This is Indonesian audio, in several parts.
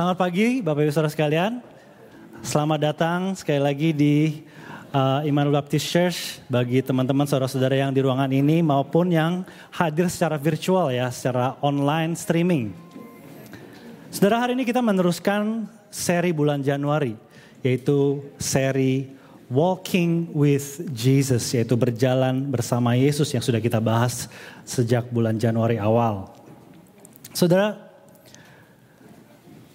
Selamat pagi Bapak Ibu Saudara sekalian. Selamat datang sekali lagi di uh, Immanuel Baptist Church bagi teman-teman saudara-saudara yang di ruangan ini maupun yang hadir secara virtual ya, secara online streaming. Saudara hari ini kita meneruskan seri bulan Januari yaitu seri Walking with Jesus yaitu berjalan bersama Yesus yang sudah kita bahas sejak bulan Januari awal. Saudara,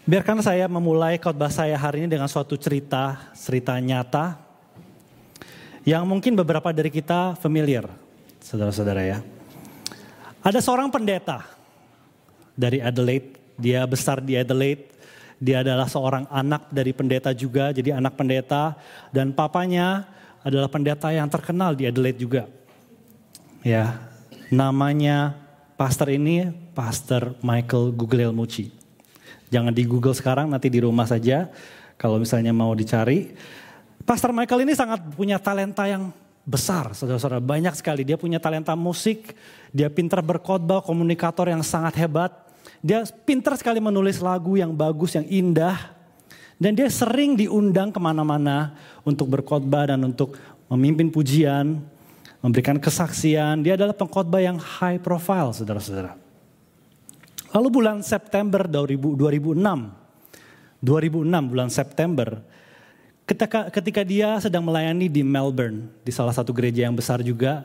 Biarkan saya memulai khotbah saya hari ini dengan suatu cerita, cerita nyata yang mungkin beberapa dari kita familiar, saudara-saudara ya. Ada seorang pendeta dari Adelaide, dia besar di Adelaide, dia adalah seorang anak dari pendeta juga, jadi anak pendeta dan papanya adalah pendeta yang terkenal di Adelaide juga. Ya, namanya pastor ini Pastor Michael Guglielmucci. Jangan di Google sekarang, nanti di rumah saja. Kalau misalnya mau dicari. Pastor Michael ini sangat punya talenta yang besar, saudara-saudara. Banyak sekali. Dia punya talenta musik, dia pintar berkhotbah, komunikator yang sangat hebat. Dia pintar sekali menulis lagu yang bagus, yang indah. Dan dia sering diundang ke mana-mana untuk berkhotbah dan untuk memimpin pujian, memberikan kesaksian. Dia adalah pengkhotbah yang high profile, saudara-saudara. Lalu bulan September 2000, 2006, 2006 bulan September, ketika, ketika dia sedang melayani di Melbourne, di salah satu gereja yang besar juga,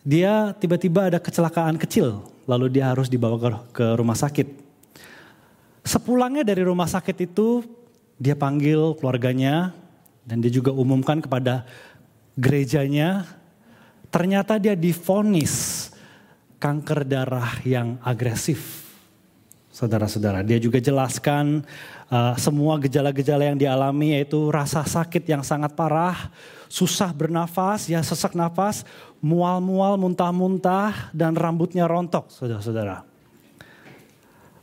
dia tiba-tiba ada kecelakaan kecil, lalu dia harus dibawa ke, ke rumah sakit. Sepulangnya dari rumah sakit itu, dia panggil keluarganya, dan dia juga umumkan kepada gerejanya, ternyata dia difonis kanker darah yang agresif saudara-saudara. Dia juga jelaskan uh, semua gejala-gejala yang dialami yaitu rasa sakit yang sangat parah, susah bernafas, ya sesak nafas, mual-mual, muntah-muntah, dan rambutnya rontok, saudara-saudara.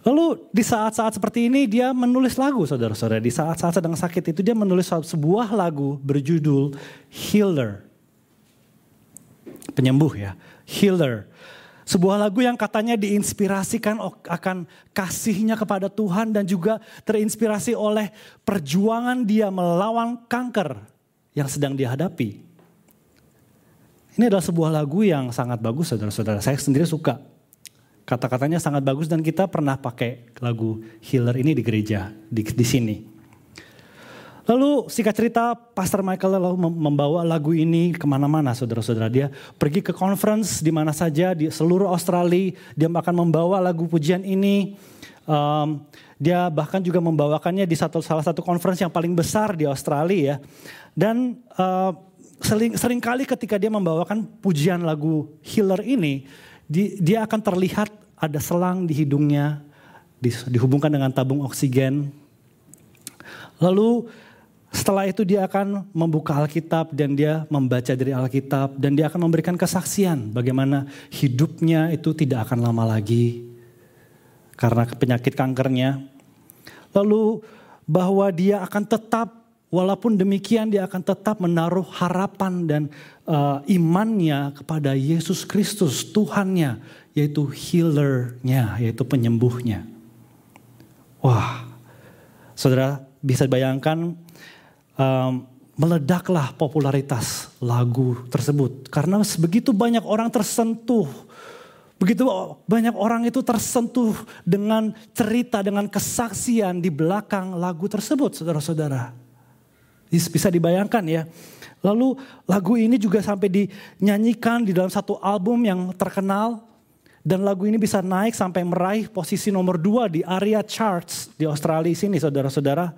Lalu di saat-saat seperti ini dia menulis lagu saudara-saudara. Di saat-saat sedang sakit itu dia menulis sebuah lagu berjudul Healer. Penyembuh ya, Healer. Sebuah lagu yang katanya diinspirasikan akan kasihnya kepada Tuhan dan juga terinspirasi oleh perjuangan dia melawan kanker yang sedang dihadapi. Ini adalah sebuah lagu yang sangat bagus saudara-saudara. Saya sendiri suka. Kata-katanya sangat bagus dan kita pernah pakai lagu Healer ini di gereja di, di sini. Lalu singkat cerita Pastor Michael lalu membawa lagu ini ke mana-mana saudara-saudara. Dia pergi ke conference di mana saja di seluruh Australia. Dia akan membawa lagu pujian ini. Um, dia bahkan juga membawakannya di satu salah satu conference yang paling besar di Australia ya. Dan uh, sering, sering kali ketika dia membawakan pujian lagu Healer ini, di, dia akan terlihat ada selang di hidungnya, di, dihubungkan dengan tabung oksigen. Lalu setelah itu dia akan membuka Alkitab dan dia membaca dari Alkitab dan dia akan memberikan kesaksian bagaimana hidupnya itu tidak akan lama lagi karena penyakit kankernya. Lalu bahwa dia akan tetap walaupun demikian dia akan tetap menaruh harapan dan uh, imannya kepada Yesus Kristus Tuhannya yaitu healernya yaitu penyembuhnya. Wah, saudara bisa bayangkan um, meledaklah popularitas lagu tersebut. Karena begitu banyak orang tersentuh. Begitu banyak orang itu tersentuh dengan cerita dengan kesaksian di belakang lagu tersebut saudara-saudara. Bisa dibayangkan ya. Lalu lagu ini juga sampai dinyanyikan di dalam satu album yang terkenal. Dan lagu ini bisa naik sampai meraih posisi nomor dua di area charts di Australia sini saudara-saudara.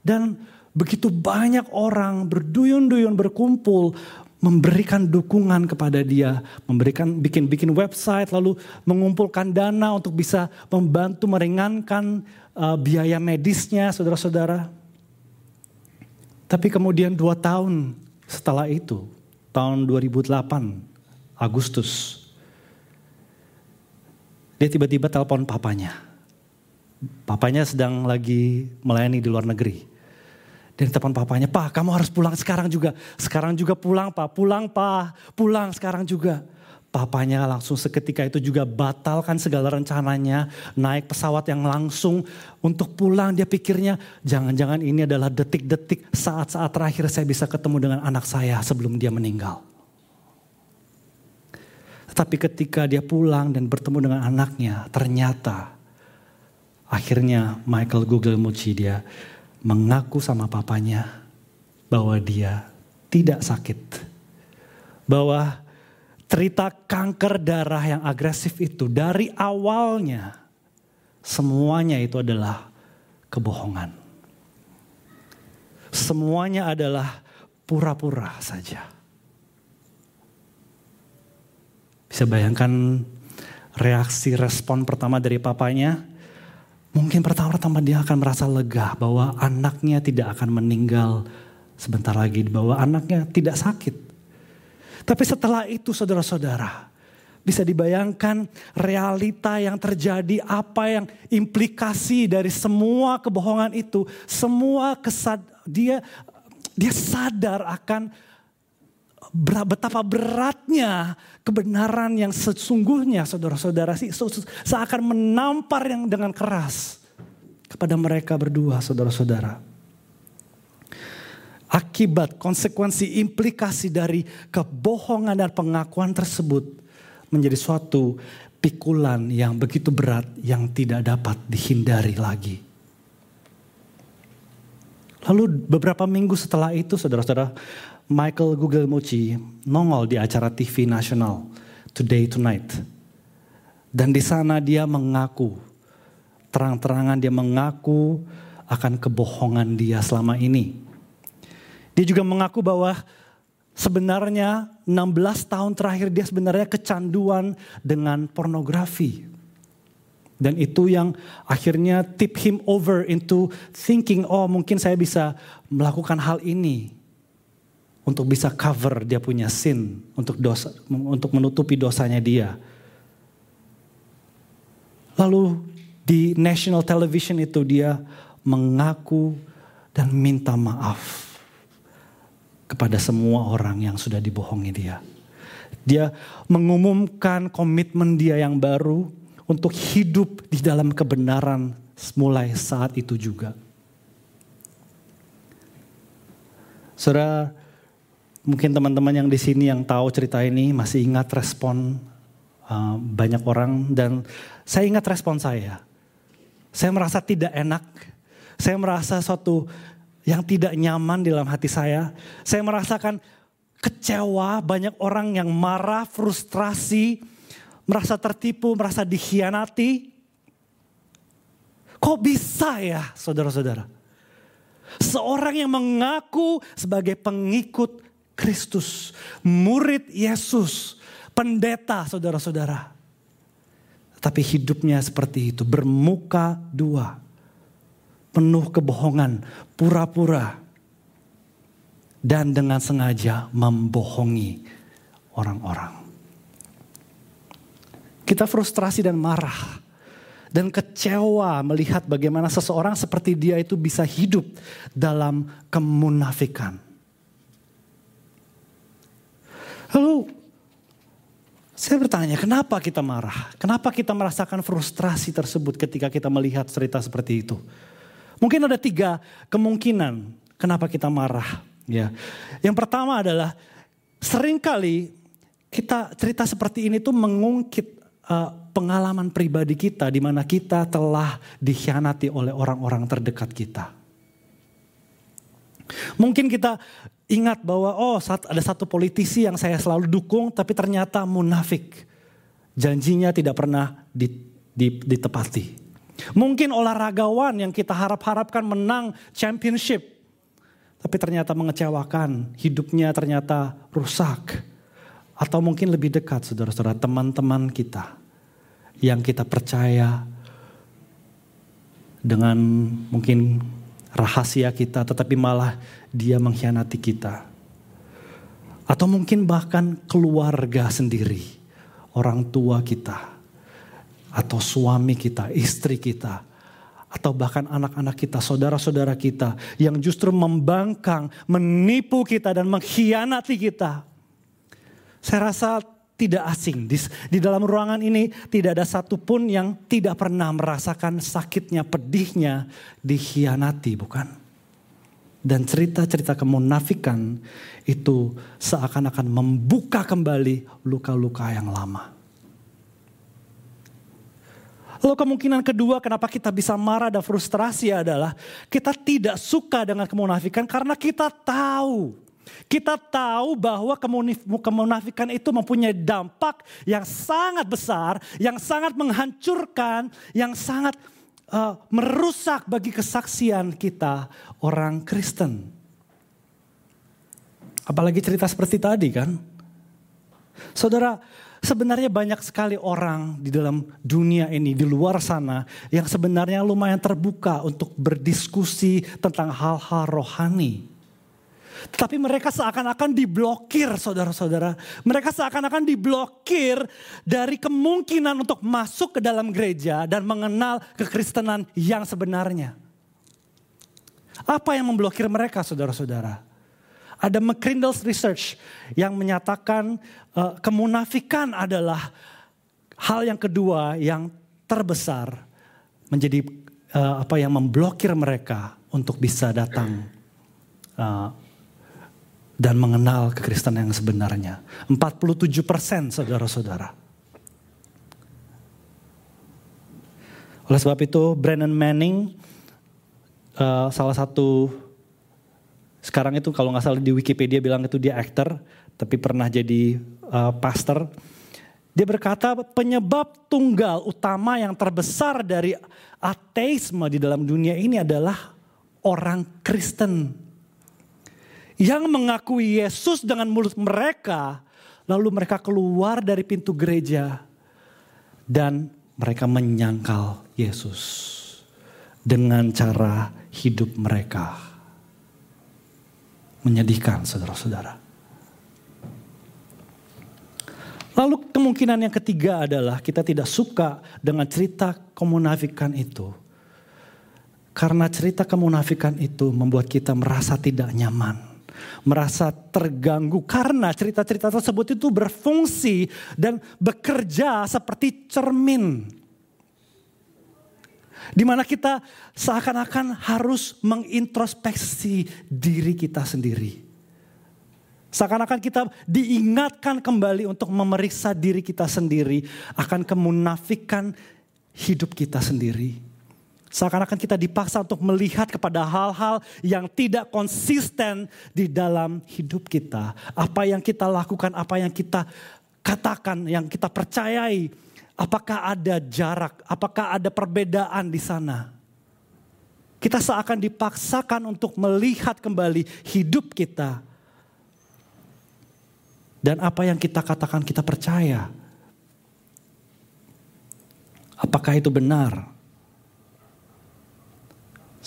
Dan Begitu banyak orang berduyun-duyun berkumpul memberikan dukungan kepada dia, memberikan bikin-bikin website lalu mengumpulkan dana untuk bisa membantu meringankan uh, biaya medisnya saudara-saudara. Tapi kemudian dua tahun setelah itu, tahun 2008 Agustus, dia tiba-tiba telepon papanya. Papanya sedang lagi melayani di luar negeri. Dan telepon papanya, Pak kamu harus pulang sekarang juga. Sekarang juga pulang Pak, pulang Pak, pulang sekarang juga. Papanya langsung seketika itu juga batalkan segala rencananya. Naik pesawat yang langsung untuk pulang. Dia pikirnya jangan-jangan ini adalah detik-detik saat-saat terakhir saya bisa ketemu dengan anak saya sebelum dia meninggal. Tetapi ketika dia pulang dan bertemu dengan anaknya ternyata akhirnya Michael Google Muci dia mengaku sama papanya bahwa dia tidak sakit. Bahwa cerita kanker darah yang agresif itu dari awalnya semuanya itu adalah kebohongan. Semuanya adalah pura-pura saja. Bisa bayangkan reaksi respon pertama dari papanya. Mungkin pertama-tama dia akan merasa lega bahwa anaknya tidak akan meninggal sebentar lagi. Bahwa anaknya tidak sakit. Tapi setelah itu saudara-saudara, bisa dibayangkan realita yang terjadi, apa yang implikasi dari semua kebohongan itu, semua kesad dia dia sadar akan betapa beratnya kebenaran yang sesungguhnya saudara-saudara sih seakan menampar yang dengan keras kepada mereka berdua saudara-saudara akibat, konsekuensi, implikasi dari kebohongan dan pengakuan tersebut menjadi suatu pikulan yang begitu berat yang tidak dapat dihindari lagi. Lalu beberapa minggu setelah itu saudara-saudara Michael Google Mochi nongol di acara TV nasional Today Tonight. Dan di sana dia mengaku, terang-terangan dia mengaku akan kebohongan dia selama ini dia juga mengaku bahwa sebenarnya 16 tahun terakhir dia sebenarnya kecanduan dengan pornografi. Dan itu yang akhirnya tip him over into thinking, oh mungkin saya bisa melakukan hal ini. Untuk bisa cover dia punya sin, untuk dosa, untuk menutupi dosanya dia. Lalu di national television itu dia mengaku dan minta maaf kepada semua orang yang sudah dibohongi dia. Dia mengumumkan komitmen dia yang baru untuk hidup di dalam kebenaran mulai saat itu juga. Saudara, mungkin teman-teman yang di sini yang tahu cerita ini masih ingat respon uh, banyak orang dan saya ingat respon saya. Saya merasa tidak enak. Saya merasa suatu yang tidak nyaman di dalam hati saya. Saya merasakan kecewa, banyak orang yang marah, frustrasi, merasa tertipu, merasa dikhianati. Kok bisa ya saudara-saudara? Seorang yang mengaku sebagai pengikut Kristus, murid Yesus, pendeta saudara-saudara. Tapi hidupnya seperti itu, bermuka dua penuh kebohongan, pura-pura, dan dengan sengaja membohongi orang-orang. Kita frustrasi dan marah dan kecewa melihat bagaimana seseorang seperti dia itu bisa hidup dalam kemunafikan. Lalu saya bertanya, kenapa kita marah? Kenapa kita merasakan frustrasi tersebut ketika kita melihat cerita seperti itu? Mungkin ada tiga kemungkinan kenapa kita marah. Ya, yang pertama adalah sering kali kita cerita seperti ini tuh mengungkit uh, pengalaman pribadi kita di mana kita telah dikhianati oleh orang-orang terdekat kita. Mungkin kita ingat bahwa oh ada satu politisi yang saya selalu dukung tapi ternyata munafik. Janjinya tidak pernah ditepati. Mungkin olahragawan yang kita harap-harapkan menang championship. Tapi ternyata mengecewakan, hidupnya ternyata rusak. Atau mungkin lebih dekat saudara-saudara teman-teman kita. Yang kita percaya dengan mungkin rahasia kita tetapi malah dia mengkhianati kita. Atau mungkin bahkan keluarga sendiri, orang tua kita atau suami kita, istri kita, atau bahkan anak-anak kita, saudara-saudara kita yang justru membangkang, menipu kita dan mengkhianati kita. Saya rasa tidak asing. Di, di dalam ruangan ini tidak ada satupun yang tidak pernah merasakan sakitnya, pedihnya, dikhianati, bukan? Dan cerita-cerita kemunafikan itu seakan-akan membuka kembali luka-luka yang lama. Lalu kemungkinan kedua kenapa kita bisa marah dan frustrasi adalah kita tidak suka dengan kemunafikan karena kita tahu. Kita tahu bahwa kemunafikan itu mempunyai dampak yang sangat besar, yang sangat menghancurkan, yang sangat uh, merusak bagi kesaksian kita orang Kristen. Apalagi cerita seperti tadi kan. Saudara, Sebenarnya banyak sekali orang di dalam dunia ini, di luar sana, yang sebenarnya lumayan terbuka untuk berdiskusi tentang hal-hal rohani. Tetapi mereka seakan-akan diblokir saudara-saudara. Mereka seakan-akan diblokir dari kemungkinan untuk masuk ke dalam gereja dan mengenal kekristenan yang sebenarnya. Apa yang memblokir mereka saudara-saudara? Ada McCrindle's Research yang menyatakan uh, kemunafikan adalah hal yang kedua yang terbesar menjadi uh, apa yang memblokir mereka untuk bisa datang uh, dan mengenal kekristenan yang sebenarnya. 47 persen saudara-saudara. Oleh sebab itu Brandon Manning uh, salah satu sekarang itu kalau nggak salah di Wikipedia bilang itu dia aktor, tapi pernah jadi uh, pastor. Dia berkata penyebab tunggal utama yang terbesar dari ateisme di dalam dunia ini adalah orang Kristen. Yang mengakui Yesus dengan mulut mereka, lalu mereka keluar dari pintu gereja dan mereka menyangkal Yesus dengan cara hidup mereka menyedihkan saudara-saudara. Lalu kemungkinan yang ketiga adalah kita tidak suka dengan cerita kemunafikan itu. Karena cerita kemunafikan itu membuat kita merasa tidak nyaman. Merasa terganggu karena cerita-cerita tersebut itu berfungsi dan bekerja seperti cermin di mana kita seakan-akan harus mengintrospeksi diri kita sendiri. Seakan-akan kita diingatkan kembali untuk memeriksa diri kita sendiri akan kemunafikan hidup kita sendiri. Seakan-akan kita dipaksa untuk melihat kepada hal-hal yang tidak konsisten di dalam hidup kita. Apa yang kita lakukan, apa yang kita katakan, yang kita percayai Apakah ada jarak? Apakah ada perbedaan di sana? Kita seakan dipaksakan untuk melihat kembali hidup kita. Dan apa yang kita katakan kita percaya. Apakah itu benar?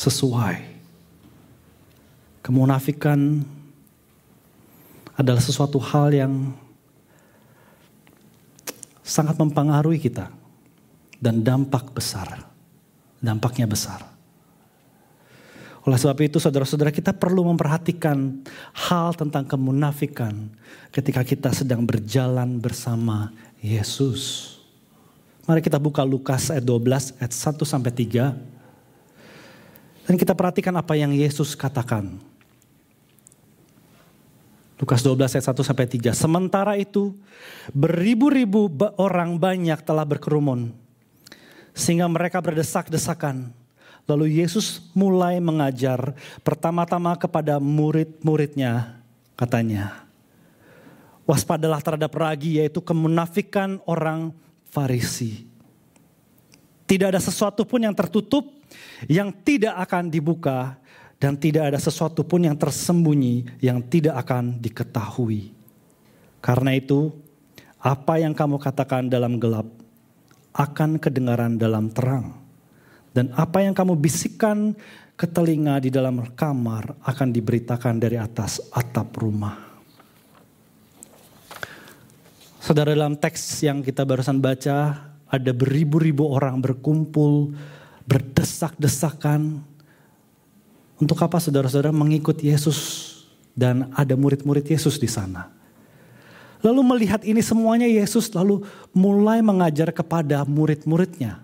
Sesuai. Kemunafikan adalah sesuatu hal yang sangat mempengaruhi kita dan dampak besar. Dampaknya besar. Oleh sebab itu saudara-saudara kita perlu memperhatikan hal tentang kemunafikan ketika kita sedang berjalan bersama Yesus. Mari kita buka Lukas ayat 12 ayat 1 sampai 3. Dan kita perhatikan apa yang Yesus katakan. Lukas 12 ayat 1 sampai 3. Sementara itu beribu-ribu orang banyak telah berkerumun. Sehingga mereka berdesak-desakan. Lalu Yesus mulai mengajar pertama-tama kepada murid-muridnya katanya. Waspadalah terhadap ragi yaitu kemunafikan orang Farisi. Tidak ada sesuatu pun yang tertutup yang tidak akan dibuka dan tidak ada sesuatu pun yang tersembunyi yang tidak akan diketahui. Karena itu, apa yang kamu katakan dalam gelap akan kedengaran dalam terang. Dan apa yang kamu bisikkan ke telinga di dalam kamar akan diberitakan dari atas atap rumah. Saudara dalam teks yang kita barusan baca, ada beribu-ribu orang berkumpul, berdesak-desakan, untuk apa saudara-saudara mengikut Yesus dan ada murid-murid Yesus di sana? Lalu melihat ini semuanya Yesus lalu mulai mengajar kepada murid-muridnya.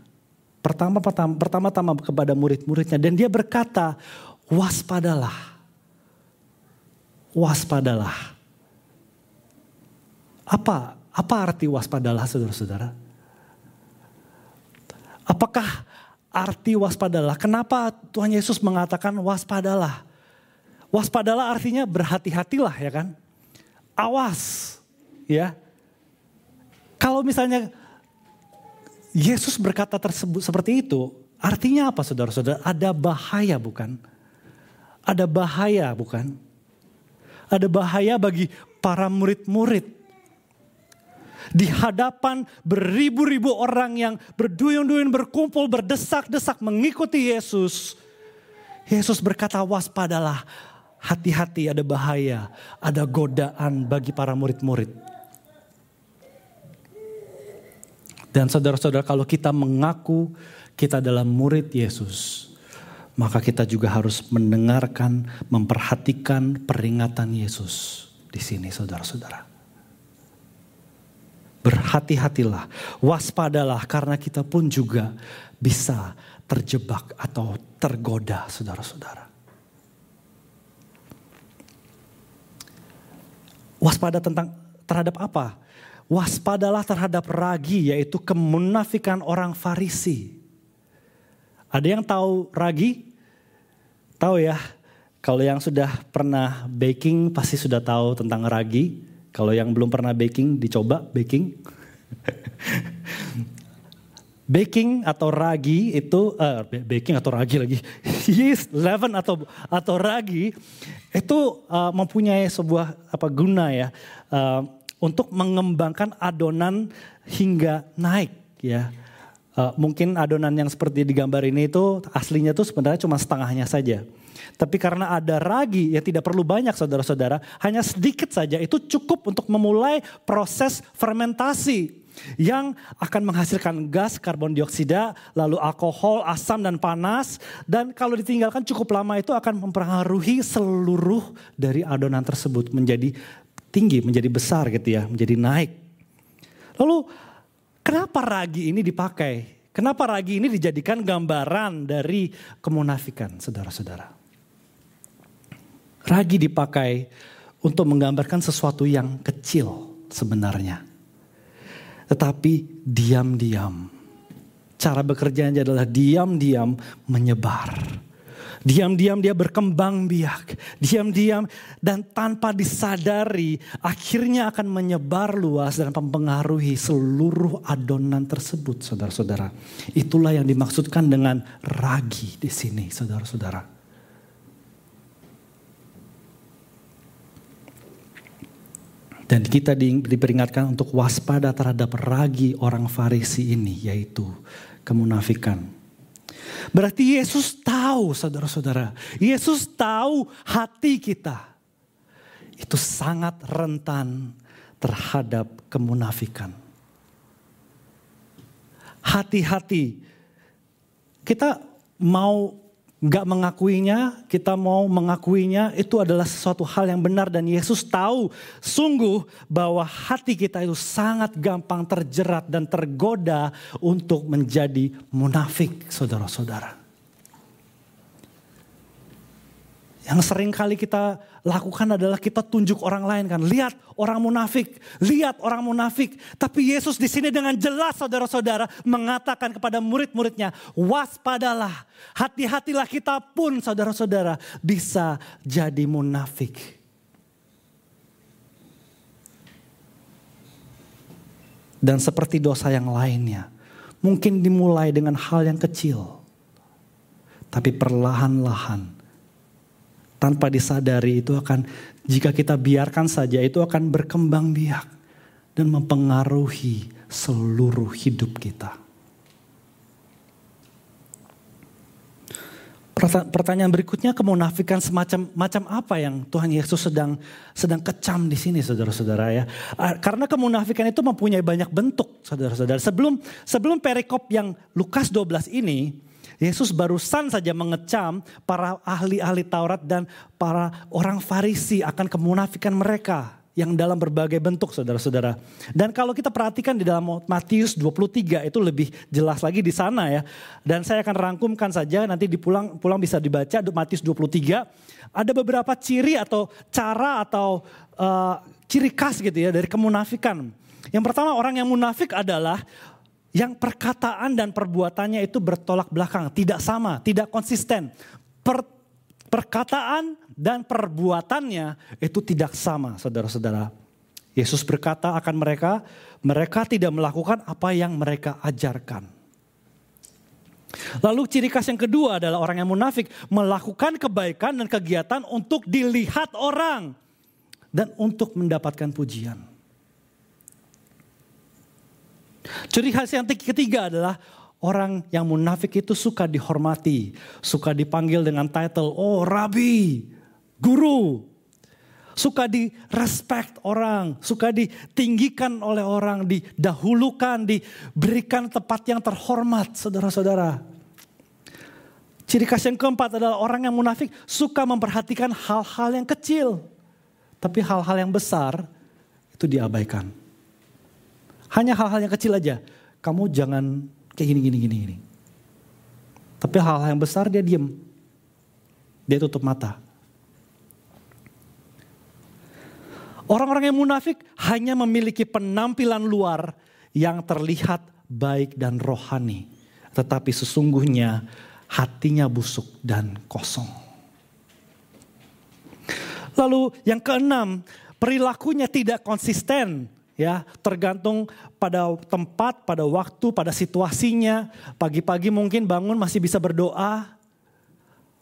Pertama-tama kepada murid-muridnya dan dia berkata, "Waspadalah. Waspadalah." Apa apa arti waspadalah Saudara-saudara? Apakah arti waspadalah? Kenapa Tuhan Yesus mengatakan waspadalah? Waspadalah artinya berhati-hatilah ya kan? Awas ya. Kalau misalnya Yesus berkata tersebut seperti itu, artinya apa saudara-saudara? Ada bahaya bukan? Ada bahaya bukan? Ada bahaya bagi para murid-murid. Di hadapan beribu-ribu orang yang berduyun-duyun berkumpul berdesak-desak mengikuti Yesus. Yesus berkata waspadalah, hati-hati ada bahaya, ada godaan bagi para murid-murid. Dan saudara-saudara kalau kita mengaku kita adalah murid Yesus, maka kita juga harus mendengarkan, memperhatikan peringatan Yesus di sini saudara-saudara. Berhati-hatilah, waspadalah karena kita pun juga bisa terjebak atau tergoda saudara-saudara. Waspada tentang terhadap apa? waspadalah terhadap ragi yaitu kemunafikan orang Farisi. Ada yang tahu ragi? Tahu ya, kalau yang sudah pernah baking pasti sudah tahu tentang ragi. Kalau yang belum pernah baking dicoba baking. baking atau ragi itu uh, baking atau ragi lagi yeast leaven atau atau ragi itu uh, mempunyai sebuah apa guna ya uh, untuk mengembangkan adonan hingga naik ya. Uh, mungkin adonan yang seperti di gambar ini itu aslinya tuh sebenarnya cuma setengahnya saja. Tapi karena ada ragi yang tidak perlu banyak saudara-saudara, hanya sedikit saja itu cukup untuk memulai proses fermentasi yang akan menghasilkan gas karbon dioksida, lalu alkohol, asam dan panas dan kalau ditinggalkan cukup lama itu akan mempengaruhi seluruh dari adonan tersebut menjadi tinggi, menjadi besar gitu ya, menjadi naik. Lalu kenapa ragi ini dipakai? Kenapa ragi ini dijadikan gambaran dari kemunafikan, saudara-saudara? Ragi dipakai untuk menggambarkan sesuatu yang kecil sebenarnya. Tetapi diam-diam. Cara bekerjanya adalah diam-diam menyebar Diam-diam dia berkembang biak. Diam-diam dan tanpa disadari akhirnya akan menyebar luas dan mempengaruhi seluruh adonan tersebut saudara-saudara. Itulah yang dimaksudkan dengan ragi di sini saudara-saudara. Dan kita diperingatkan untuk waspada terhadap ragi orang Farisi ini yaitu kemunafikan. Berarti Yesus tahu saudara-saudara. Yesus tahu hati kita. Itu sangat rentan terhadap kemunafikan. Hati-hati. Kita mau nggak mengakuinya, kita mau mengakuinya, itu adalah sesuatu hal yang benar dan Yesus tahu sungguh bahwa hati kita itu sangat gampang terjerat dan tergoda untuk menjadi munafik, saudara-saudara. Yang sering kali kita lakukan adalah kita tunjuk orang lain kan. Lihat orang munafik, lihat orang munafik. Tapi Yesus di sini dengan jelas saudara-saudara mengatakan kepada murid-muridnya, waspadalah, hati-hatilah kita pun saudara-saudara bisa jadi munafik. Dan seperti dosa yang lainnya, mungkin dimulai dengan hal yang kecil. Tapi perlahan-lahan tanpa disadari itu akan jika kita biarkan saja itu akan berkembang biak dan mempengaruhi seluruh hidup kita. Pertanyaan berikutnya kemunafikan semacam macam apa yang Tuhan Yesus sedang sedang kecam di sini saudara-saudara ya. Karena kemunafikan itu mempunyai banyak bentuk saudara-saudara. Sebelum sebelum perikop yang Lukas 12 ini Yesus barusan saja mengecam para ahli-ahli Taurat dan para orang Farisi akan kemunafikan mereka. yang dalam berbagai bentuk saudara-saudara. Dan kalau kita perhatikan di dalam Matius 23 itu lebih jelas lagi di sana ya. Dan saya akan rangkumkan saja nanti di pulang pulang bisa dibaca Matius 23. Ada beberapa ciri atau cara atau uh, ciri khas gitu ya dari kemunafikan. Yang pertama orang yang munafik adalah yang perkataan dan perbuatannya itu bertolak belakang, tidak sama, tidak konsisten. Per, perkataan dan perbuatannya itu tidak sama, saudara-saudara. Yesus berkata akan mereka, mereka tidak melakukan apa yang mereka ajarkan. Lalu ciri khas yang kedua adalah orang yang munafik melakukan kebaikan dan kegiatan untuk dilihat orang dan untuk mendapatkan pujian. Ciri khas yang ketiga adalah orang yang munafik itu suka dihormati, suka dipanggil dengan title, oh rabi, guru. Suka di respect orang, suka ditinggikan oleh orang, didahulukan, diberikan tempat yang terhormat saudara-saudara. Ciri khas yang keempat adalah orang yang munafik suka memperhatikan hal-hal yang kecil. Tapi hal-hal yang besar itu diabaikan. Hanya hal-hal yang kecil aja. Kamu jangan kayak gini, gini, gini, gini. Tapi hal-hal yang besar dia diem. Dia tutup mata. Orang-orang yang munafik hanya memiliki penampilan luar yang terlihat baik dan rohani. Tetapi sesungguhnya hatinya busuk dan kosong. Lalu yang keenam, perilakunya tidak konsisten. Ya, tergantung pada tempat, pada waktu, pada situasinya. Pagi-pagi mungkin bangun masih bisa berdoa.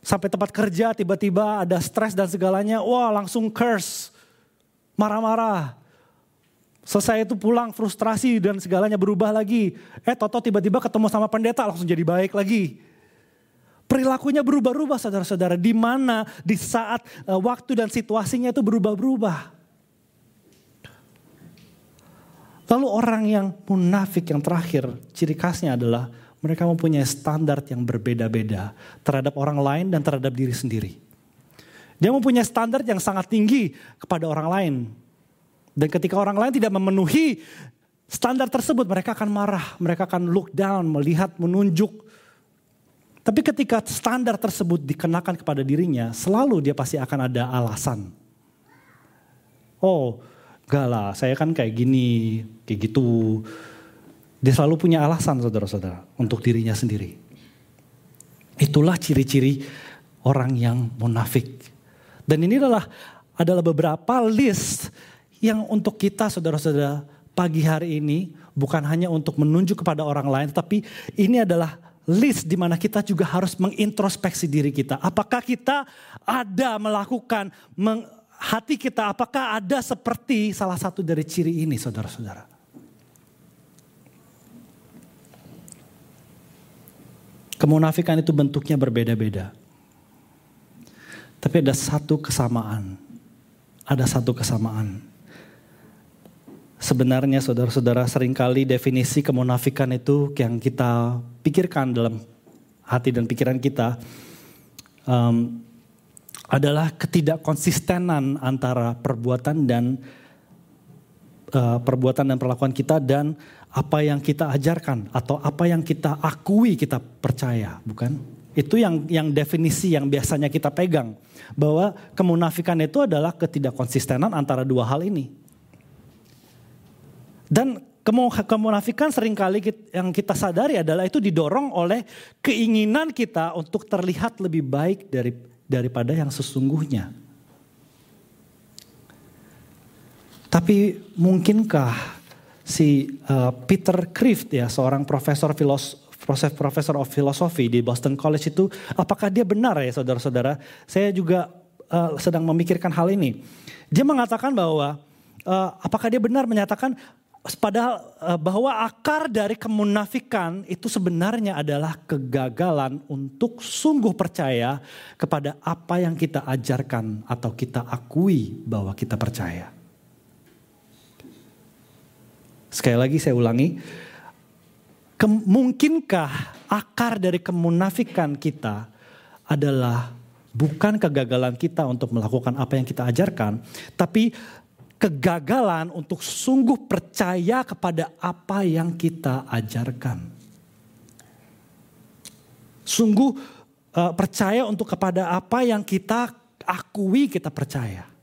Sampai tempat kerja tiba-tiba ada stres dan segalanya, wah langsung curse marah-marah. Selesai itu pulang frustrasi dan segalanya berubah lagi. Eh Toto tiba-tiba ketemu sama pendeta langsung jadi baik lagi. Perilakunya berubah-ubah saudara-saudara. Di mana di saat uh, waktu dan situasinya itu berubah-berubah. Lalu orang yang munafik yang terakhir ciri khasnya adalah mereka mempunyai standar yang berbeda-beda terhadap orang lain dan terhadap diri sendiri. Dia mempunyai standar yang sangat tinggi kepada orang lain. Dan ketika orang lain tidak memenuhi standar tersebut, mereka akan marah, mereka akan look down, melihat, menunjuk. Tapi ketika standar tersebut dikenakan kepada dirinya, selalu dia pasti akan ada alasan. Oh, lah, saya kan kayak gini, kayak gitu. Dia selalu punya alasan saudara-saudara untuk dirinya sendiri. Itulah ciri-ciri orang yang munafik. Dan ini adalah adalah beberapa list yang untuk kita saudara-saudara pagi hari ini bukan hanya untuk menunjuk kepada orang lain tapi ini adalah list di mana kita juga harus mengintrospeksi diri kita. Apakah kita ada melakukan meng, hati kita apakah ada seperti salah satu dari ciri ini saudara-saudara? Kemunafikan itu bentuknya berbeda-beda. Tapi ada satu kesamaan. Ada satu kesamaan. Sebenarnya saudara-saudara sering kali definisi kemunafikan itu yang kita pikirkan dalam hati dan pikiran kita um, adalah ketidakkonsistenan antara perbuatan dan uh, perbuatan dan perlakuan kita dan apa yang kita ajarkan atau apa yang kita akui kita percaya, bukan? Itu yang yang definisi yang biasanya kita pegang. Bahwa kemunafikan itu adalah ketidakkonsistenan antara dua hal ini. Dan kemunafikan sering kali yang kita sadari adalah itu didorong oleh keinginan kita untuk terlihat lebih baik dari daripada yang sesungguhnya. Tapi mungkinkah si uh, Peter Krift ya seorang profesor filos profesor of philosophy di Boston College itu apakah dia benar ya saudara-saudara? Saya juga uh, sedang memikirkan hal ini. Dia mengatakan bahwa uh, apakah dia benar menyatakan padahal uh, bahwa akar dari kemunafikan itu sebenarnya adalah kegagalan untuk sungguh percaya kepada apa yang kita ajarkan atau kita akui bahwa kita percaya. Sekali lagi saya ulangi, Mungkinkah akar dari kemunafikan kita adalah bukan kegagalan kita untuk melakukan apa yang kita ajarkan, tapi kegagalan untuk sungguh percaya kepada apa yang kita ajarkan. Sungguh uh, percaya untuk kepada apa yang kita akui kita percaya.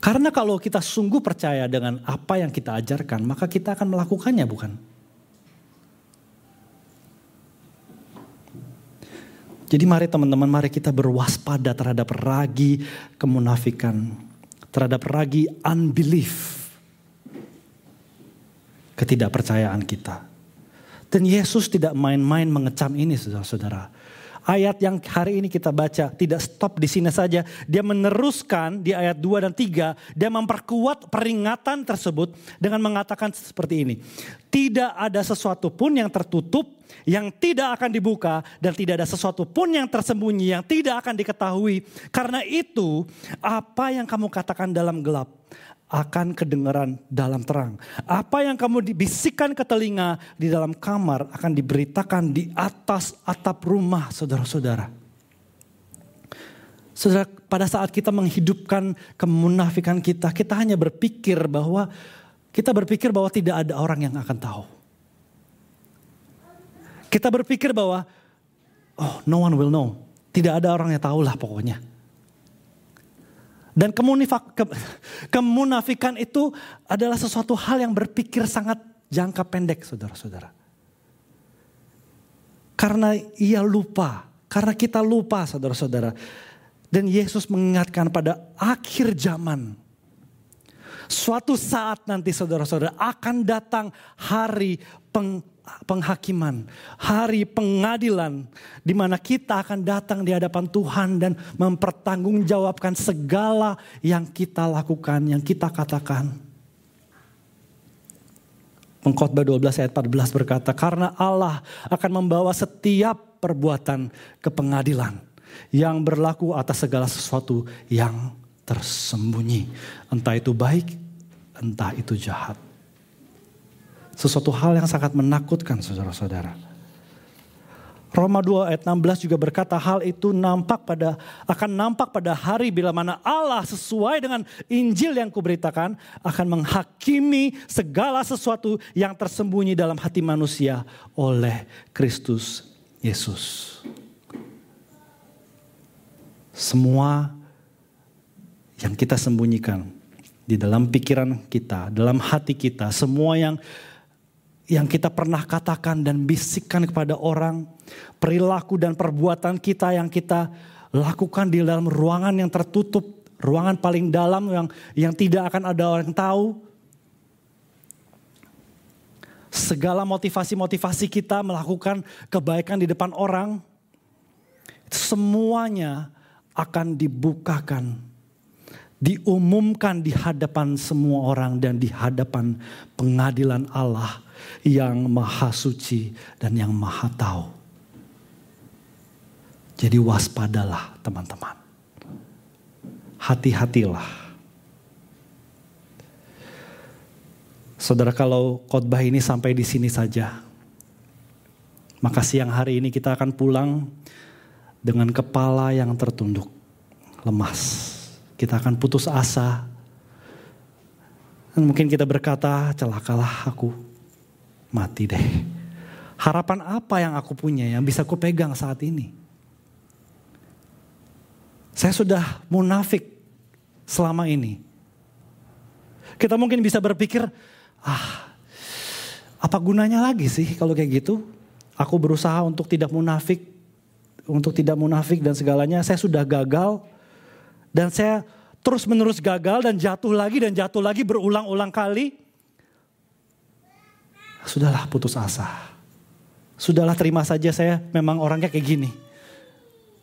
Karena kalau kita sungguh percaya dengan apa yang kita ajarkan, maka kita akan melakukannya, bukan? Jadi mari teman-teman, mari kita berwaspada terhadap ragi kemunafikan, terhadap ragi unbelief, ketidakpercayaan kita. Dan Yesus tidak main-main mengecam ini saudara-saudara. Ayat yang hari ini kita baca tidak stop di sini saja. Dia meneruskan di ayat 2 dan 3. Dia memperkuat peringatan tersebut dengan mengatakan seperti ini. Tidak ada sesuatu pun yang tertutup yang tidak akan dibuka dan tidak ada sesuatu pun yang tersembunyi yang tidak akan diketahui. Karena itu apa yang kamu katakan dalam gelap akan kedengaran dalam terang. Apa yang kamu dibisikkan ke telinga di dalam kamar akan diberitakan di atas atap rumah saudara-saudara. Saudara, pada saat kita menghidupkan kemunafikan kita, kita hanya berpikir bahwa kita berpikir bahwa tidak ada orang yang akan tahu. Kita berpikir bahwa oh no one will know. Tidak ada orang yang tahu lah pokoknya. Dan ke, kemunafikan itu adalah sesuatu hal yang berpikir sangat jangka pendek saudara-saudara. Karena ia lupa, karena kita lupa saudara-saudara. Dan Yesus mengingatkan pada akhir zaman. Suatu saat nanti saudara-saudara akan datang hari peng, penghakiman, hari pengadilan di mana kita akan datang di hadapan Tuhan dan mempertanggungjawabkan segala yang kita lakukan, yang kita katakan. Pengkhotbah 12 ayat 14 berkata, karena Allah akan membawa setiap perbuatan ke pengadilan yang berlaku atas segala sesuatu yang tersembunyi. Entah itu baik, entah itu jahat. Sesuatu hal yang sangat menakutkan saudara-saudara. Roma 2 ayat 16 juga berkata hal itu nampak pada akan nampak pada hari bila mana Allah sesuai dengan Injil yang kuberitakan akan menghakimi segala sesuatu yang tersembunyi dalam hati manusia oleh Kristus Yesus. Semua yang kita sembunyikan di dalam pikiran kita, dalam hati kita, semua yang yang kita pernah katakan dan bisikkan kepada orang, perilaku dan perbuatan kita yang kita lakukan di dalam ruangan yang tertutup, ruangan paling dalam yang yang tidak akan ada orang tahu. Segala motivasi-motivasi kita melakukan kebaikan di depan orang, semuanya akan dibukakan, diumumkan di hadapan semua orang dan di hadapan pengadilan Allah yang maha suci dan yang maha tahu. Jadi waspadalah teman-teman. Hati-hatilah. Saudara kalau khotbah ini sampai di sini saja. Maka siang hari ini kita akan pulang dengan kepala yang tertunduk, lemas. Kita akan putus asa. Dan mungkin kita berkata, celakalah aku mati deh. Harapan apa yang aku punya yang bisa aku pegang saat ini? Saya sudah munafik selama ini. Kita mungkin bisa berpikir, ah apa gunanya lagi sih kalau kayak gitu? Aku berusaha untuk tidak munafik, untuk tidak munafik dan segalanya. Saya sudah gagal dan saya terus menerus gagal dan jatuh lagi dan jatuh lagi berulang-ulang kali. Sudahlah putus asa. Sudahlah terima saja saya memang orangnya kayak gini.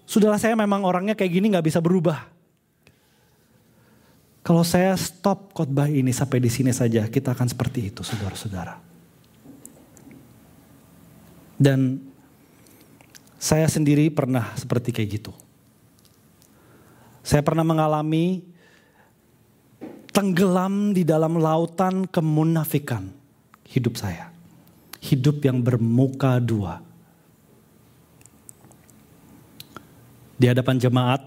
Sudahlah saya memang orangnya kayak gini gak bisa berubah. Kalau saya stop khotbah ini sampai di sini saja, kita akan seperti itu, saudara-saudara. Dan saya sendiri pernah seperti kayak gitu. Saya pernah mengalami tenggelam di dalam lautan kemunafikan hidup saya. Hidup yang bermuka dua. Di hadapan jemaat,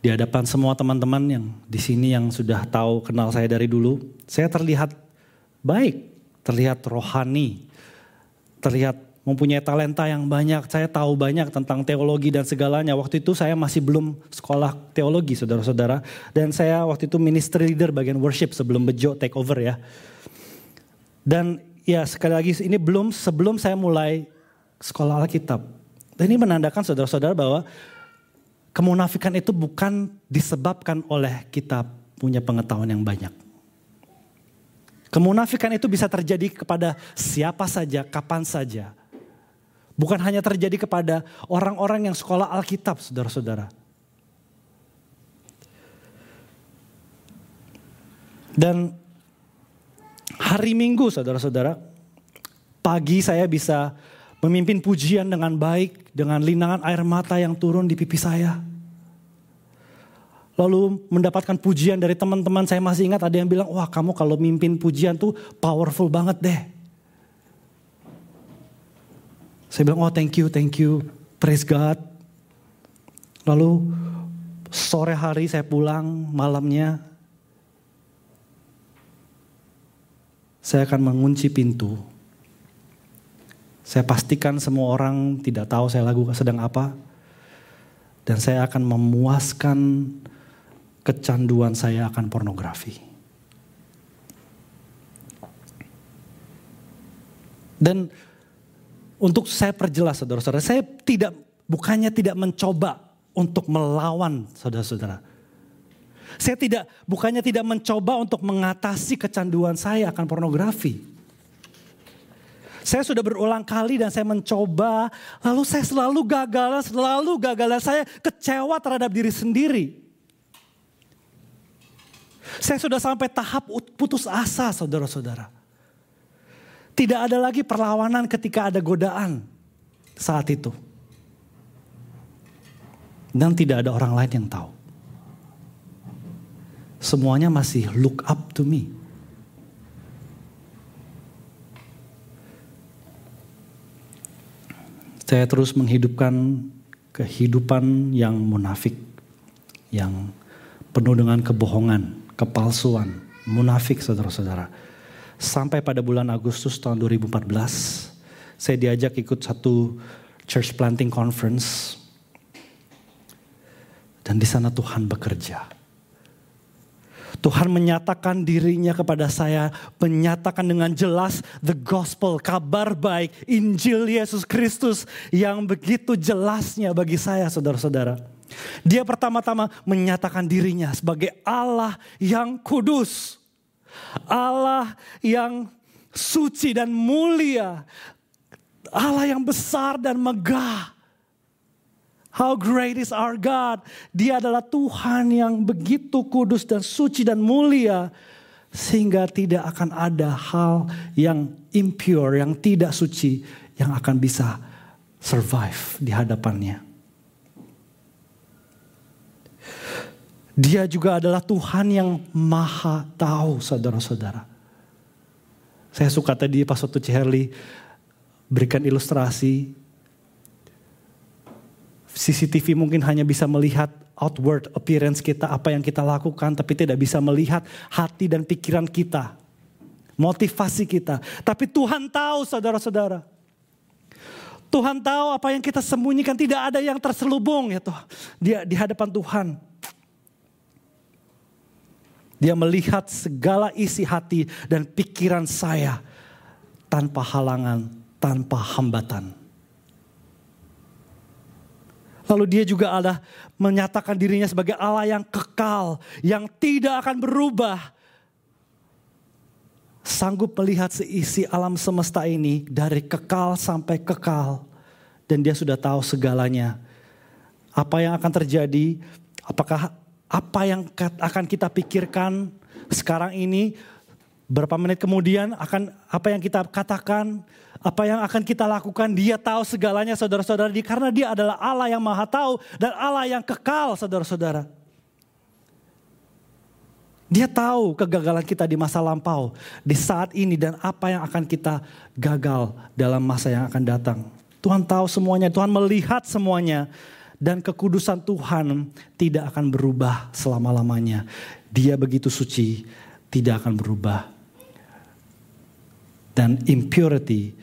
di hadapan semua teman-teman yang di sini yang sudah tahu kenal saya dari dulu, saya terlihat baik, terlihat rohani, terlihat mempunyai talenta yang banyak. Saya tahu banyak tentang teologi dan segalanya. Waktu itu saya masih belum sekolah teologi, saudara-saudara. Dan saya waktu itu ministry leader bagian worship sebelum Bejo take over ya. Dan ya sekali lagi ini belum sebelum saya mulai sekolah Alkitab. Dan ini menandakan saudara-saudara bahwa kemunafikan itu bukan disebabkan oleh kita punya pengetahuan yang banyak. Kemunafikan itu bisa terjadi kepada siapa saja, kapan saja. Bukan hanya terjadi kepada orang-orang yang sekolah Alkitab, saudara-saudara. Dan hari Minggu, saudara-saudara, pagi saya bisa memimpin pujian dengan baik, dengan linangan air mata yang turun di pipi saya. Lalu mendapatkan pujian dari teman-teman, saya masih ingat ada yang bilang, wah kamu kalau mimpin pujian tuh powerful banget deh. Saya bilang, oh thank you, thank you, praise God. Lalu sore hari saya pulang, malamnya saya akan mengunci pintu. Saya pastikan semua orang tidak tahu saya lagu sedang apa. Dan saya akan memuaskan kecanduan saya akan pornografi. Dan untuk saya perjelas saudara-saudara, saya tidak bukannya tidak mencoba untuk melawan saudara-saudara. Saya tidak bukannya tidak mencoba untuk mengatasi kecanduan saya akan pornografi. Saya sudah berulang kali dan saya mencoba, lalu saya selalu gagal, selalu gagal saya kecewa terhadap diri sendiri. Saya sudah sampai tahap putus asa saudara-saudara. Tidak ada lagi perlawanan ketika ada godaan saat itu. Dan tidak ada orang lain yang tahu. Semuanya masih look up to me. Saya terus menghidupkan kehidupan yang munafik, yang penuh dengan kebohongan, kepalsuan, munafik saudara-saudara Sampai pada bulan Agustus tahun 2014, saya diajak ikut satu church planting conference. Dan di sana Tuhan bekerja. Tuhan menyatakan dirinya kepada saya, menyatakan dengan jelas the gospel, kabar baik, Injil Yesus Kristus yang begitu jelasnya bagi saya saudara-saudara. Dia pertama-tama menyatakan dirinya sebagai Allah yang kudus. Allah yang suci dan mulia. Allah yang besar dan megah. How great is our God. Dia adalah Tuhan yang begitu kudus dan suci dan mulia. Sehingga tidak akan ada hal yang impure, yang tidak suci. Yang akan bisa survive di hadapannya. Dia juga adalah Tuhan yang maha tahu saudara-saudara. Saya suka tadi pas waktu Ciherli berikan ilustrasi. CCTV mungkin hanya bisa melihat outward appearance kita, apa yang kita lakukan, tapi tidak bisa melihat hati dan pikiran kita. Motivasi kita. Tapi Tuhan tahu saudara-saudara. Tuhan tahu apa yang kita sembunyikan, tidak ada yang terselubung ya Tuhan. Dia di hadapan Tuhan. Dia melihat segala isi hati dan pikiran saya tanpa halangan, tanpa hambatan. Lalu dia juga ada menyatakan dirinya sebagai Allah yang kekal, yang tidak akan berubah. Sanggup melihat seisi alam semesta ini dari kekal sampai kekal. Dan dia sudah tahu segalanya. Apa yang akan terjadi, apakah apa yang akan kita pikirkan sekarang ini, berapa menit kemudian akan apa yang kita katakan, apa yang akan kita lakukan, dia tahu segalanya saudara-saudara, karena dia adalah Allah yang maha tahu dan Allah yang kekal saudara-saudara. Dia tahu kegagalan kita di masa lampau, di saat ini dan apa yang akan kita gagal dalam masa yang akan datang. Tuhan tahu semuanya, Tuhan melihat semuanya. Dan kekudusan Tuhan tidak akan berubah selama-lamanya. Dia begitu suci, tidak akan berubah. Dan impurity,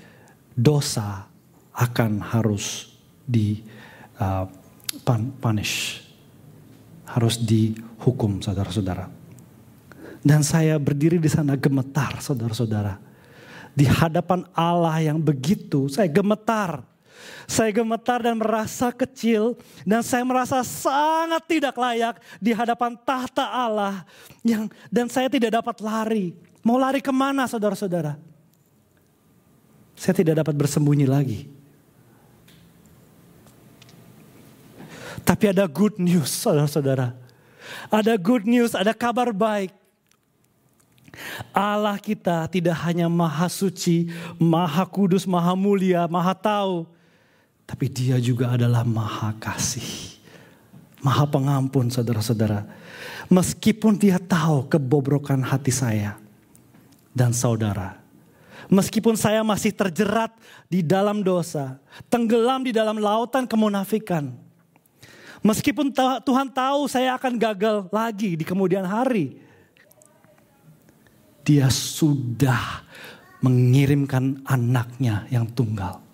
dosa akan harus di uh, punish. Harus dihukum saudara-saudara. Dan saya berdiri di sana gemetar saudara-saudara. Di hadapan Allah yang begitu, saya gemetar saya gemetar dan merasa kecil dan saya merasa sangat tidak layak di hadapan tahta Allah yang dan saya tidak dapat lari. Mau lari ke mana saudara-saudara? Saya tidak dapat bersembunyi lagi. Tapi ada good news saudara-saudara. Ada good news, ada kabar baik. Allah kita tidak hanya maha suci, maha kudus, maha mulia, maha tahu. Tapi dia juga adalah maha kasih. Maha pengampun saudara-saudara. Meskipun dia tahu kebobrokan hati saya dan saudara. Meskipun saya masih terjerat di dalam dosa. Tenggelam di dalam lautan kemunafikan. Meskipun Tuhan tahu saya akan gagal lagi di kemudian hari. Dia sudah mengirimkan anaknya yang tunggal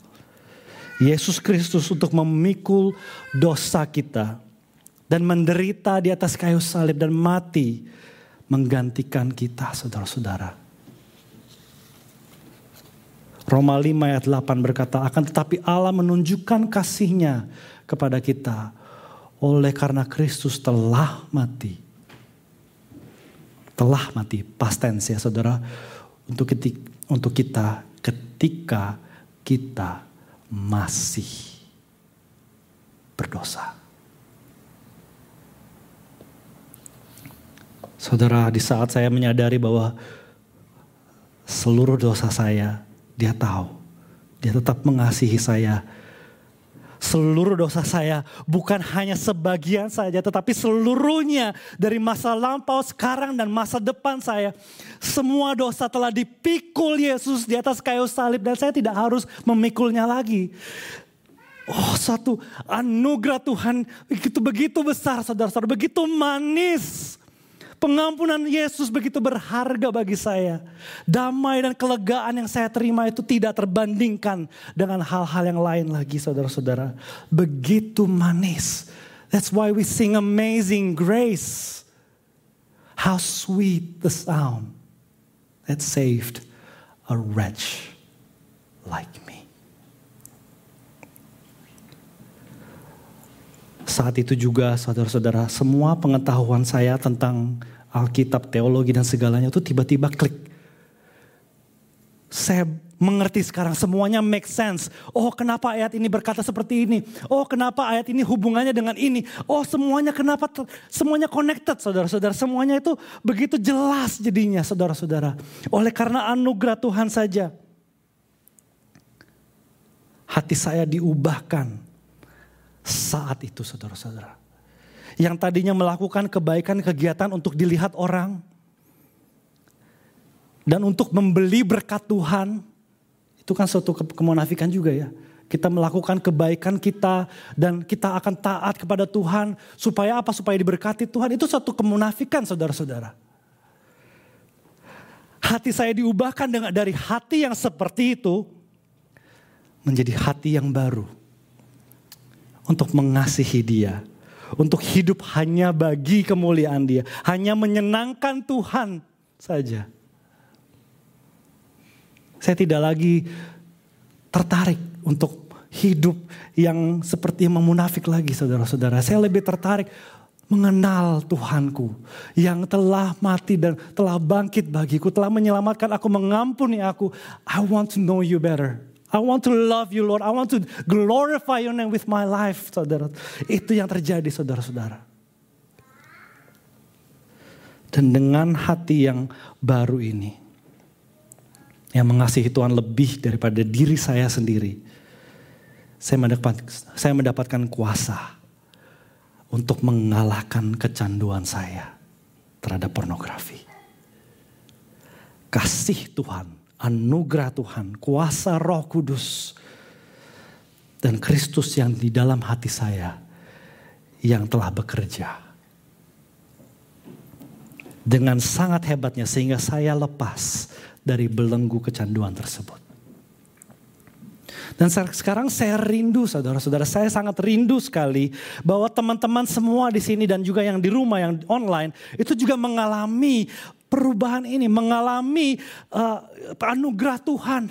Yesus Kristus untuk memikul dosa kita dan menderita di atas kayu salib dan mati menggantikan kita saudara-saudara. Roma 5 ayat 8 berkata, akan tetapi Allah menunjukkan kasihnya kepada kita oleh karena Kristus telah mati. Telah mati, past tense ya saudara, untuk untuk kita ketika kita masih berdosa. Saudara, di saat saya menyadari bahwa seluruh dosa saya, dia tahu. Dia tetap mengasihi saya seluruh dosa saya bukan hanya sebagian saja tetapi seluruhnya dari masa lampau sekarang dan masa depan saya. Semua dosa telah dipikul Yesus di atas kayu salib dan saya tidak harus memikulnya lagi. Oh satu anugerah Tuhan begitu begitu besar saudara-saudara begitu manis Pengampunan Yesus begitu berharga bagi saya. Damai dan kelegaan yang saya terima itu tidak terbandingkan dengan hal-hal yang lain lagi saudara-saudara. Begitu manis. That's why we sing amazing grace. How sweet the sound that saved a wretch like me. Saat itu juga saudara-saudara, semua pengetahuan saya tentang Alkitab, teologi dan segalanya itu tiba-tiba klik. Saya mengerti sekarang semuanya make sense. Oh kenapa ayat ini berkata seperti ini. Oh kenapa ayat ini hubungannya dengan ini. Oh semuanya kenapa semuanya connected saudara-saudara. Semuanya itu begitu jelas jadinya saudara-saudara. Oleh karena anugerah Tuhan saja. Hati saya diubahkan saat itu saudara-saudara yang tadinya melakukan kebaikan kegiatan untuk dilihat orang. Dan untuk membeli berkat Tuhan itu kan suatu kemunafikan juga ya. Kita melakukan kebaikan kita dan kita akan taat kepada Tuhan. Supaya apa? Supaya diberkati Tuhan. Itu suatu kemunafikan saudara-saudara. Hati saya diubahkan dengan dari hati yang seperti itu menjadi hati yang baru untuk mengasihi dia untuk hidup hanya bagi kemuliaan Dia, hanya menyenangkan Tuhan saja. Saya tidak lagi tertarik untuk hidup yang seperti yang memunafik lagi saudara-saudara. Saya lebih tertarik mengenal Tuhanku yang telah mati dan telah bangkit bagiku, telah menyelamatkan aku, mengampuni aku. I want to know you better. I want to love you Lord. I want to glorify your name with my life saudara. Itu yang terjadi saudara-saudara. Dan dengan hati yang baru ini. Yang mengasihi Tuhan lebih daripada diri saya sendiri. Saya mendapatkan, saya mendapatkan kuasa untuk mengalahkan kecanduan saya terhadap pornografi. Kasih Tuhan anugerah Tuhan, kuasa Roh Kudus, dan Kristus yang di dalam hati saya yang telah bekerja. Dengan sangat hebatnya sehingga saya lepas dari belenggu kecanduan tersebut. Dan sekarang saya rindu saudara-saudara, saya sangat rindu sekali bahwa teman-teman semua di sini dan juga yang di rumah, yang online, itu juga mengalami perubahan ini, mengalami uh, anugerah Tuhan.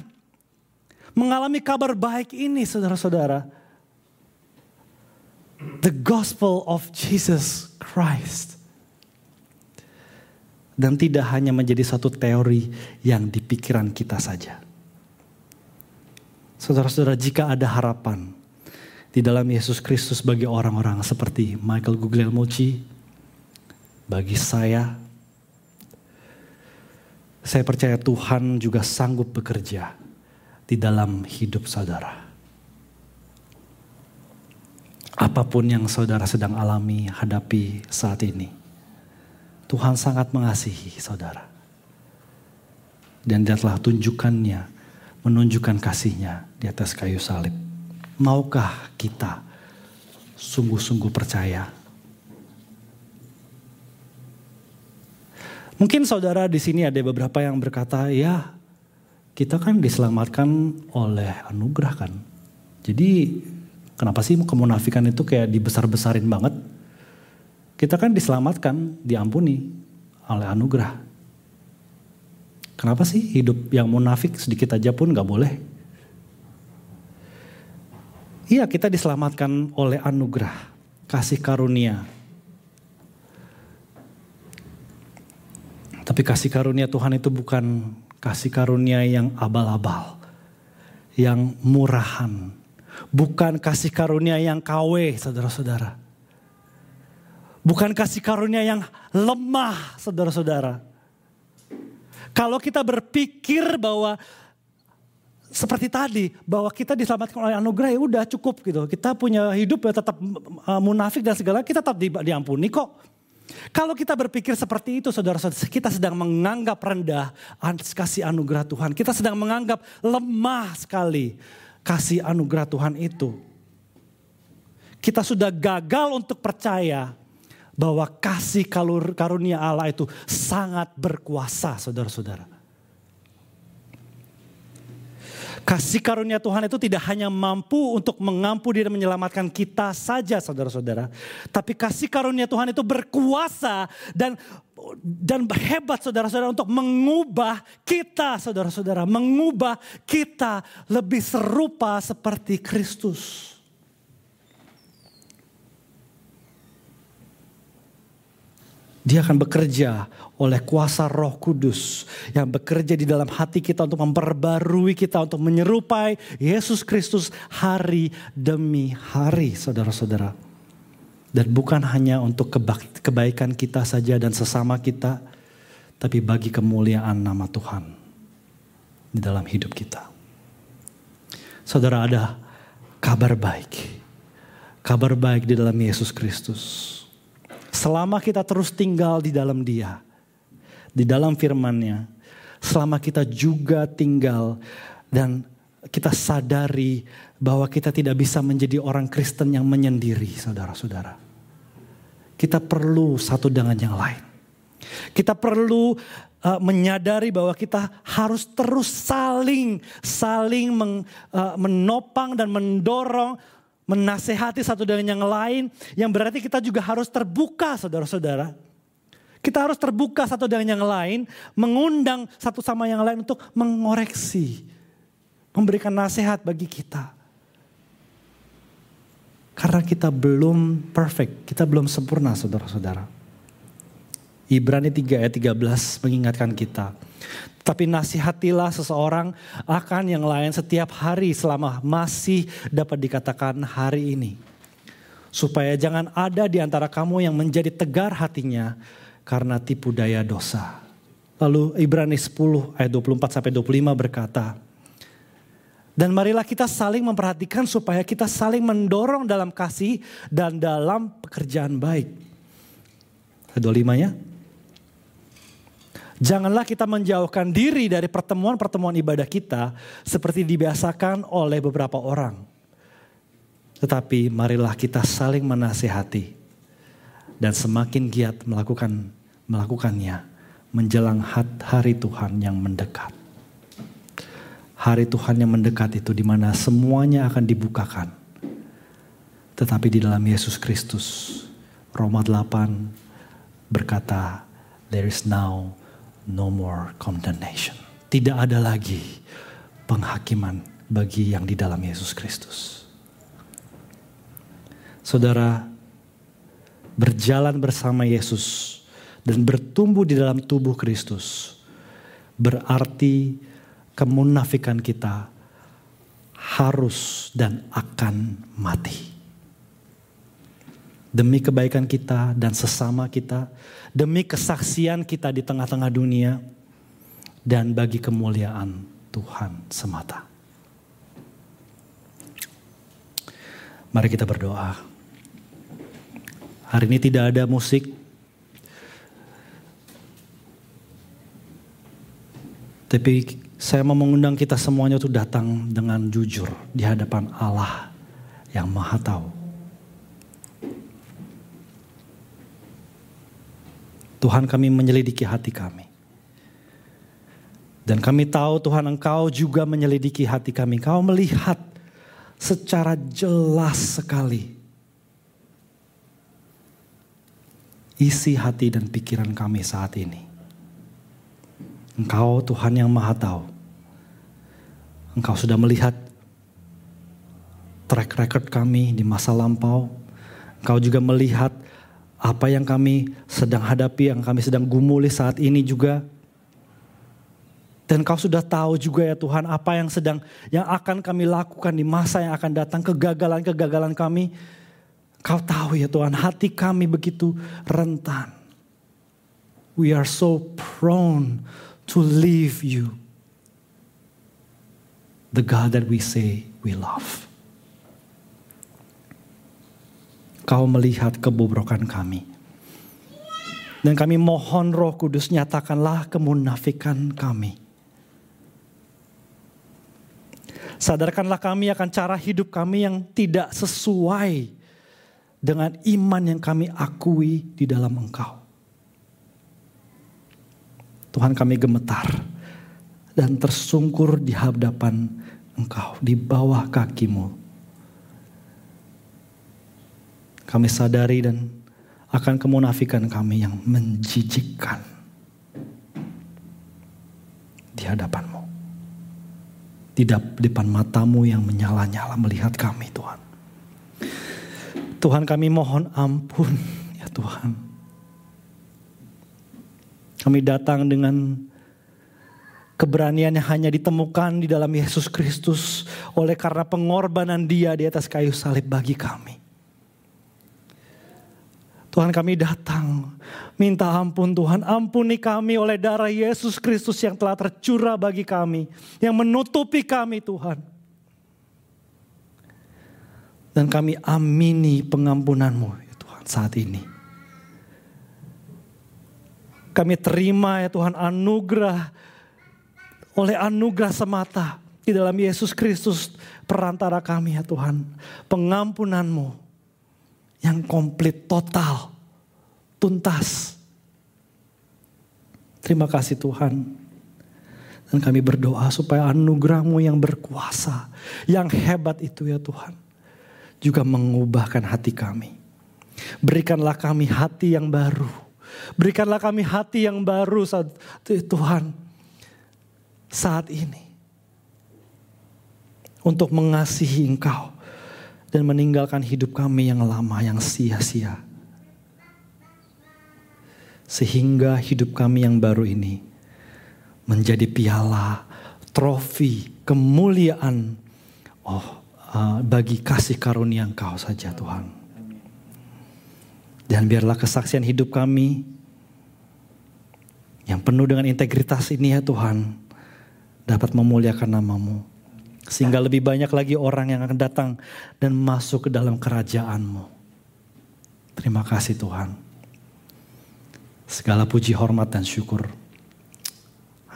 Mengalami kabar baik ini saudara-saudara. The gospel of Jesus Christ. Dan tidak hanya menjadi satu teori yang di pikiran kita saja. Saudara-saudara, jika ada harapan di dalam Yesus Kristus bagi orang-orang seperti Michael Guglielmucci, bagi saya, saya percaya Tuhan juga sanggup bekerja di dalam hidup saudara. Apa pun yang saudara sedang alami, hadapi saat ini, Tuhan sangat mengasihi saudara. Dan dia telah tunjukkannya menunjukkan kasihnya di atas kayu salib. Maukah kita sungguh-sungguh percaya? Mungkin saudara di sini ada beberapa yang berkata, ya kita kan diselamatkan oleh anugerah kan. Jadi kenapa sih kemunafikan itu kayak dibesar-besarin banget? Kita kan diselamatkan, diampuni oleh anugerah. Kenapa sih hidup yang munafik sedikit aja pun gak boleh? Iya kita diselamatkan oleh anugerah, kasih karunia. Tapi kasih karunia Tuhan itu bukan kasih karunia yang abal-abal. Yang murahan. Bukan kasih karunia yang KW saudara-saudara. Bukan kasih karunia yang lemah saudara-saudara kalau kita berpikir bahwa seperti tadi bahwa kita diselamatkan oleh anugerah ya udah cukup gitu. Kita punya hidup ya tetap uh, munafik dan segala kita tetap di, diampuni kok. Kalau kita berpikir seperti itu saudara-saudara kita sedang menganggap rendah kasih anugerah Tuhan. Kita sedang menganggap lemah sekali kasih anugerah Tuhan itu. Kita sudah gagal untuk percaya bahwa kasih karunia Allah itu sangat berkuasa saudara-saudara. Kasih karunia Tuhan itu tidak hanya mampu untuk mengampuni dan menyelamatkan kita saja saudara-saudara. Tapi kasih karunia Tuhan itu berkuasa dan dan hebat saudara-saudara untuk mengubah kita saudara-saudara. Mengubah kita lebih serupa seperti Kristus. Dia akan bekerja oleh kuasa roh kudus yang bekerja di dalam hati kita untuk memperbarui kita untuk menyerupai Yesus Kristus hari demi hari saudara-saudara. Dan bukan hanya untuk kebaikan kita saja dan sesama kita. Tapi bagi kemuliaan nama Tuhan di dalam hidup kita. Saudara ada kabar baik. Kabar baik di dalam Yesus Kristus Selama kita terus tinggal di dalam dia. Di dalam firmannya. Selama kita juga tinggal dan kita sadari bahwa kita tidak bisa menjadi orang Kristen yang menyendiri saudara-saudara. Kita perlu satu dengan yang lain. Kita perlu uh, menyadari bahwa kita harus terus saling saling meng, uh, menopang dan mendorong menasehati satu dengan yang lain, yang berarti kita juga harus terbuka saudara-saudara. Kita harus terbuka satu dengan yang lain, mengundang satu sama yang lain untuk mengoreksi, memberikan nasihat bagi kita. Karena kita belum perfect, kita belum sempurna saudara-saudara. Ibrani 3 ayat 13 mengingatkan kita. Tapi nasihatilah seseorang akan yang lain setiap hari selama masih dapat dikatakan hari ini. Supaya jangan ada di antara kamu yang menjadi tegar hatinya karena tipu daya dosa. Lalu Ibrani 10 ayat 24 sampai 25 berkata, dan marilah kita saling memperhatikan supaya kita saling mendorong dalam kasih dan dalam pekerjaan baik. Ayat 25 ya. Janganlah kita menjauhkan diri dari pertemuan-pertemuan ibadah kita seperti dibiasakan oleh beberapa orang. Tetapi marilah kita saling menasehati dan semakin giat melakukan melakukannya menjelang hari Tuhan yang mendekat. Hari Tuhan yang mendekat itu di mana semuanya akan dibukakan. Tetapi di dalam Yesus Kristus, Roma 8 berkata, there is now no more condemnation. Tidak ada lagi penghakiman bagi yang di dalam Yesus Kristus. Saudara, berjalan bersama Yesus dan bertumbuh di dalam tubuh Kristus berarti kemunafikan kita harus dan akan mati. Demi kebaikan kita dan sesama kita, demi kesaksian kita di tengah-tengah dunia, dan bagi kemuliaan Tuhan semata. Mari kita berdoa. Hari ini tidak ada musik, Tapi saya mau mengundang kita semuanya untuk datang dengan jujur di hadapan Allah yang maha tahu. Tuhan kami menyelidiki hati kami. Dan kami tahu Tuhan engkau juga menyelidiki hati kami. Kau melihat secara jelas sekali isi hati dan pikiran kami saat ini. Engkau Tuhan yang maha tahu. Engkau sudah melihat track record kami di masa lampau. Engkau juga melihat apa yang kami sedang hadapi, yang kami sedang gumuli saat ini juga. Dan kau sudah tahu juga ya Tuhan apa yang sedang yang akan kami lakukan di masa yang akan datang kegagalan-kegagalan kami. Kau tahu ya Tuhan hati kami begitu rentan. We are so prone to leave you, the God that we say we love. Kau melihat kebobrokan kami. Dan kami mohon roh kudus nyatakanlah kemunafikan kami. Sadarkanlah kami akan cara hidup kami yang tidak sesuai dengan iman yang kami akui di dalam engkau. Tuhan kami gemetar dan tersungkur di hadapan Engkau, di bawah kakimu. Kami sadari dan akan kemunafikan kami yang menjijikkan di hadapanmu. Di depan matamu yang menyala-nyala melihat kami Tuhan. Tuhan kami mohon ampun ya Tuhan. Kami datang dengan keberanian yang hanya ditemukan di dalam Yesus Kristus oleh karena pengorbanan dia di atas kayu salib bagi kami. Tuhan kami datang minta ampun Tuhan ampuni kami oleh darah Yesus Kristus yang telah tercurah bagi kami. Yang menutupi kami Tuhan. Dan kami amini pengampunanmu ya Tuhan saat ini. Kami terima ya Tuhan anugerah oleh anugerah semata di dalam Yesus Kristus perantara kami ya Tuhan. Pengampunanmu yang komplit, total, tuntas. Terima kasih Tuhan. Dan kami berdoa supaya anugerahmu yang berkuasa, yang hebat itu ya Tuhan. Juga mengubahkan hati kami. Berikanlah kami hati yang baru Berikanlah kami hati yang baru saat Tuhan saat ini. Untuk mengasihi engkau dan meninggalkan hidup kami yang lama yang sia-sia. Sehingga hidup kami yang baru ini menjadi piala, trofi, kemuliaan oh uh, bagi kasih karunia engkau saja Tuhan. Dan biarlah kesaksian hidup kami yang penuh dengan integritas ini ya Tuhan dapat memuliakan namamu. Sehingga lebih banyak lagi orang yang akan datang dan masuk ke dalam kerajaanmu. Terima kasih Tuhan. Segala puji, hormat, dan syukur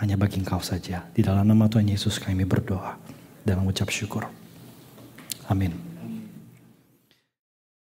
hanya bagi engkau saja. Di dalam nama Tuhan Yesus kami berdoa dan mengucap syukur. Amin.